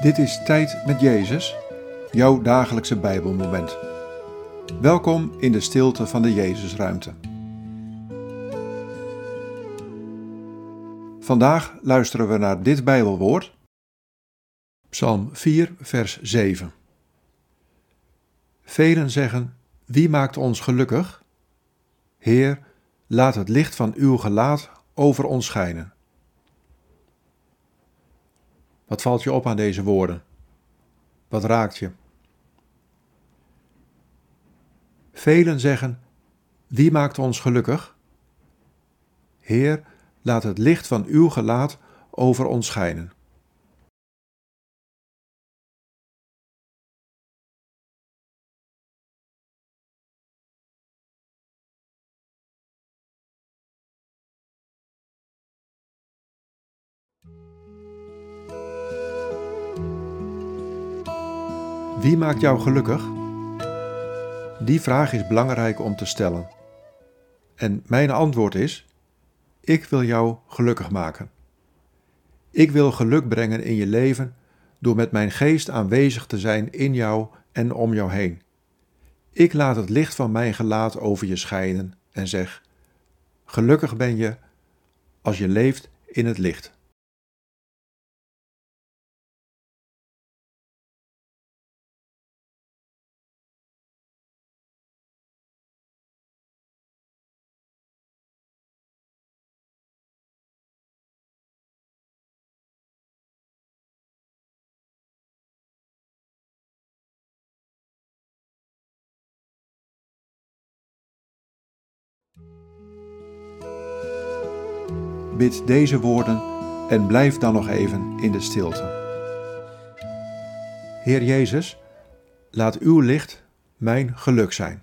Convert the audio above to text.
Dit is Tijd met Jezus, jouw dagelijkse Bijbelmoment. Welkom in de stilte van de Jezusruimte. Vandaag luisteren we naar dit Bijbelwoord, Psalm 4, vers 7. Velen zeggen: Wie maakt ons gelukkig? Heer, laat het licht van uw gelaat over ons schijnen. Wat valt je op aan deze woorden? Wat raakt je? Velen zeggen: Wie maakt ons gelukkig? Heer, laat het licht van uw gelaat over ons schijnen. Wie maakt jou gelukkig? Die vraag is belangrijk om te stellen. En mijn antwoord is: ik wil jou gelukkig maken. Ik wil geluk brengen in je leven door met mijn geest aanwezig te zijn in jou en om jou heen. Ik laat het licht van mijn gelaat over je schijnen en zeg: Gelukkig ben je als je leeft in het licht. Bid deze woorden en blijf dan nog even in de stilte. Heer Jezus, laat uw licht mijn geluk zijn.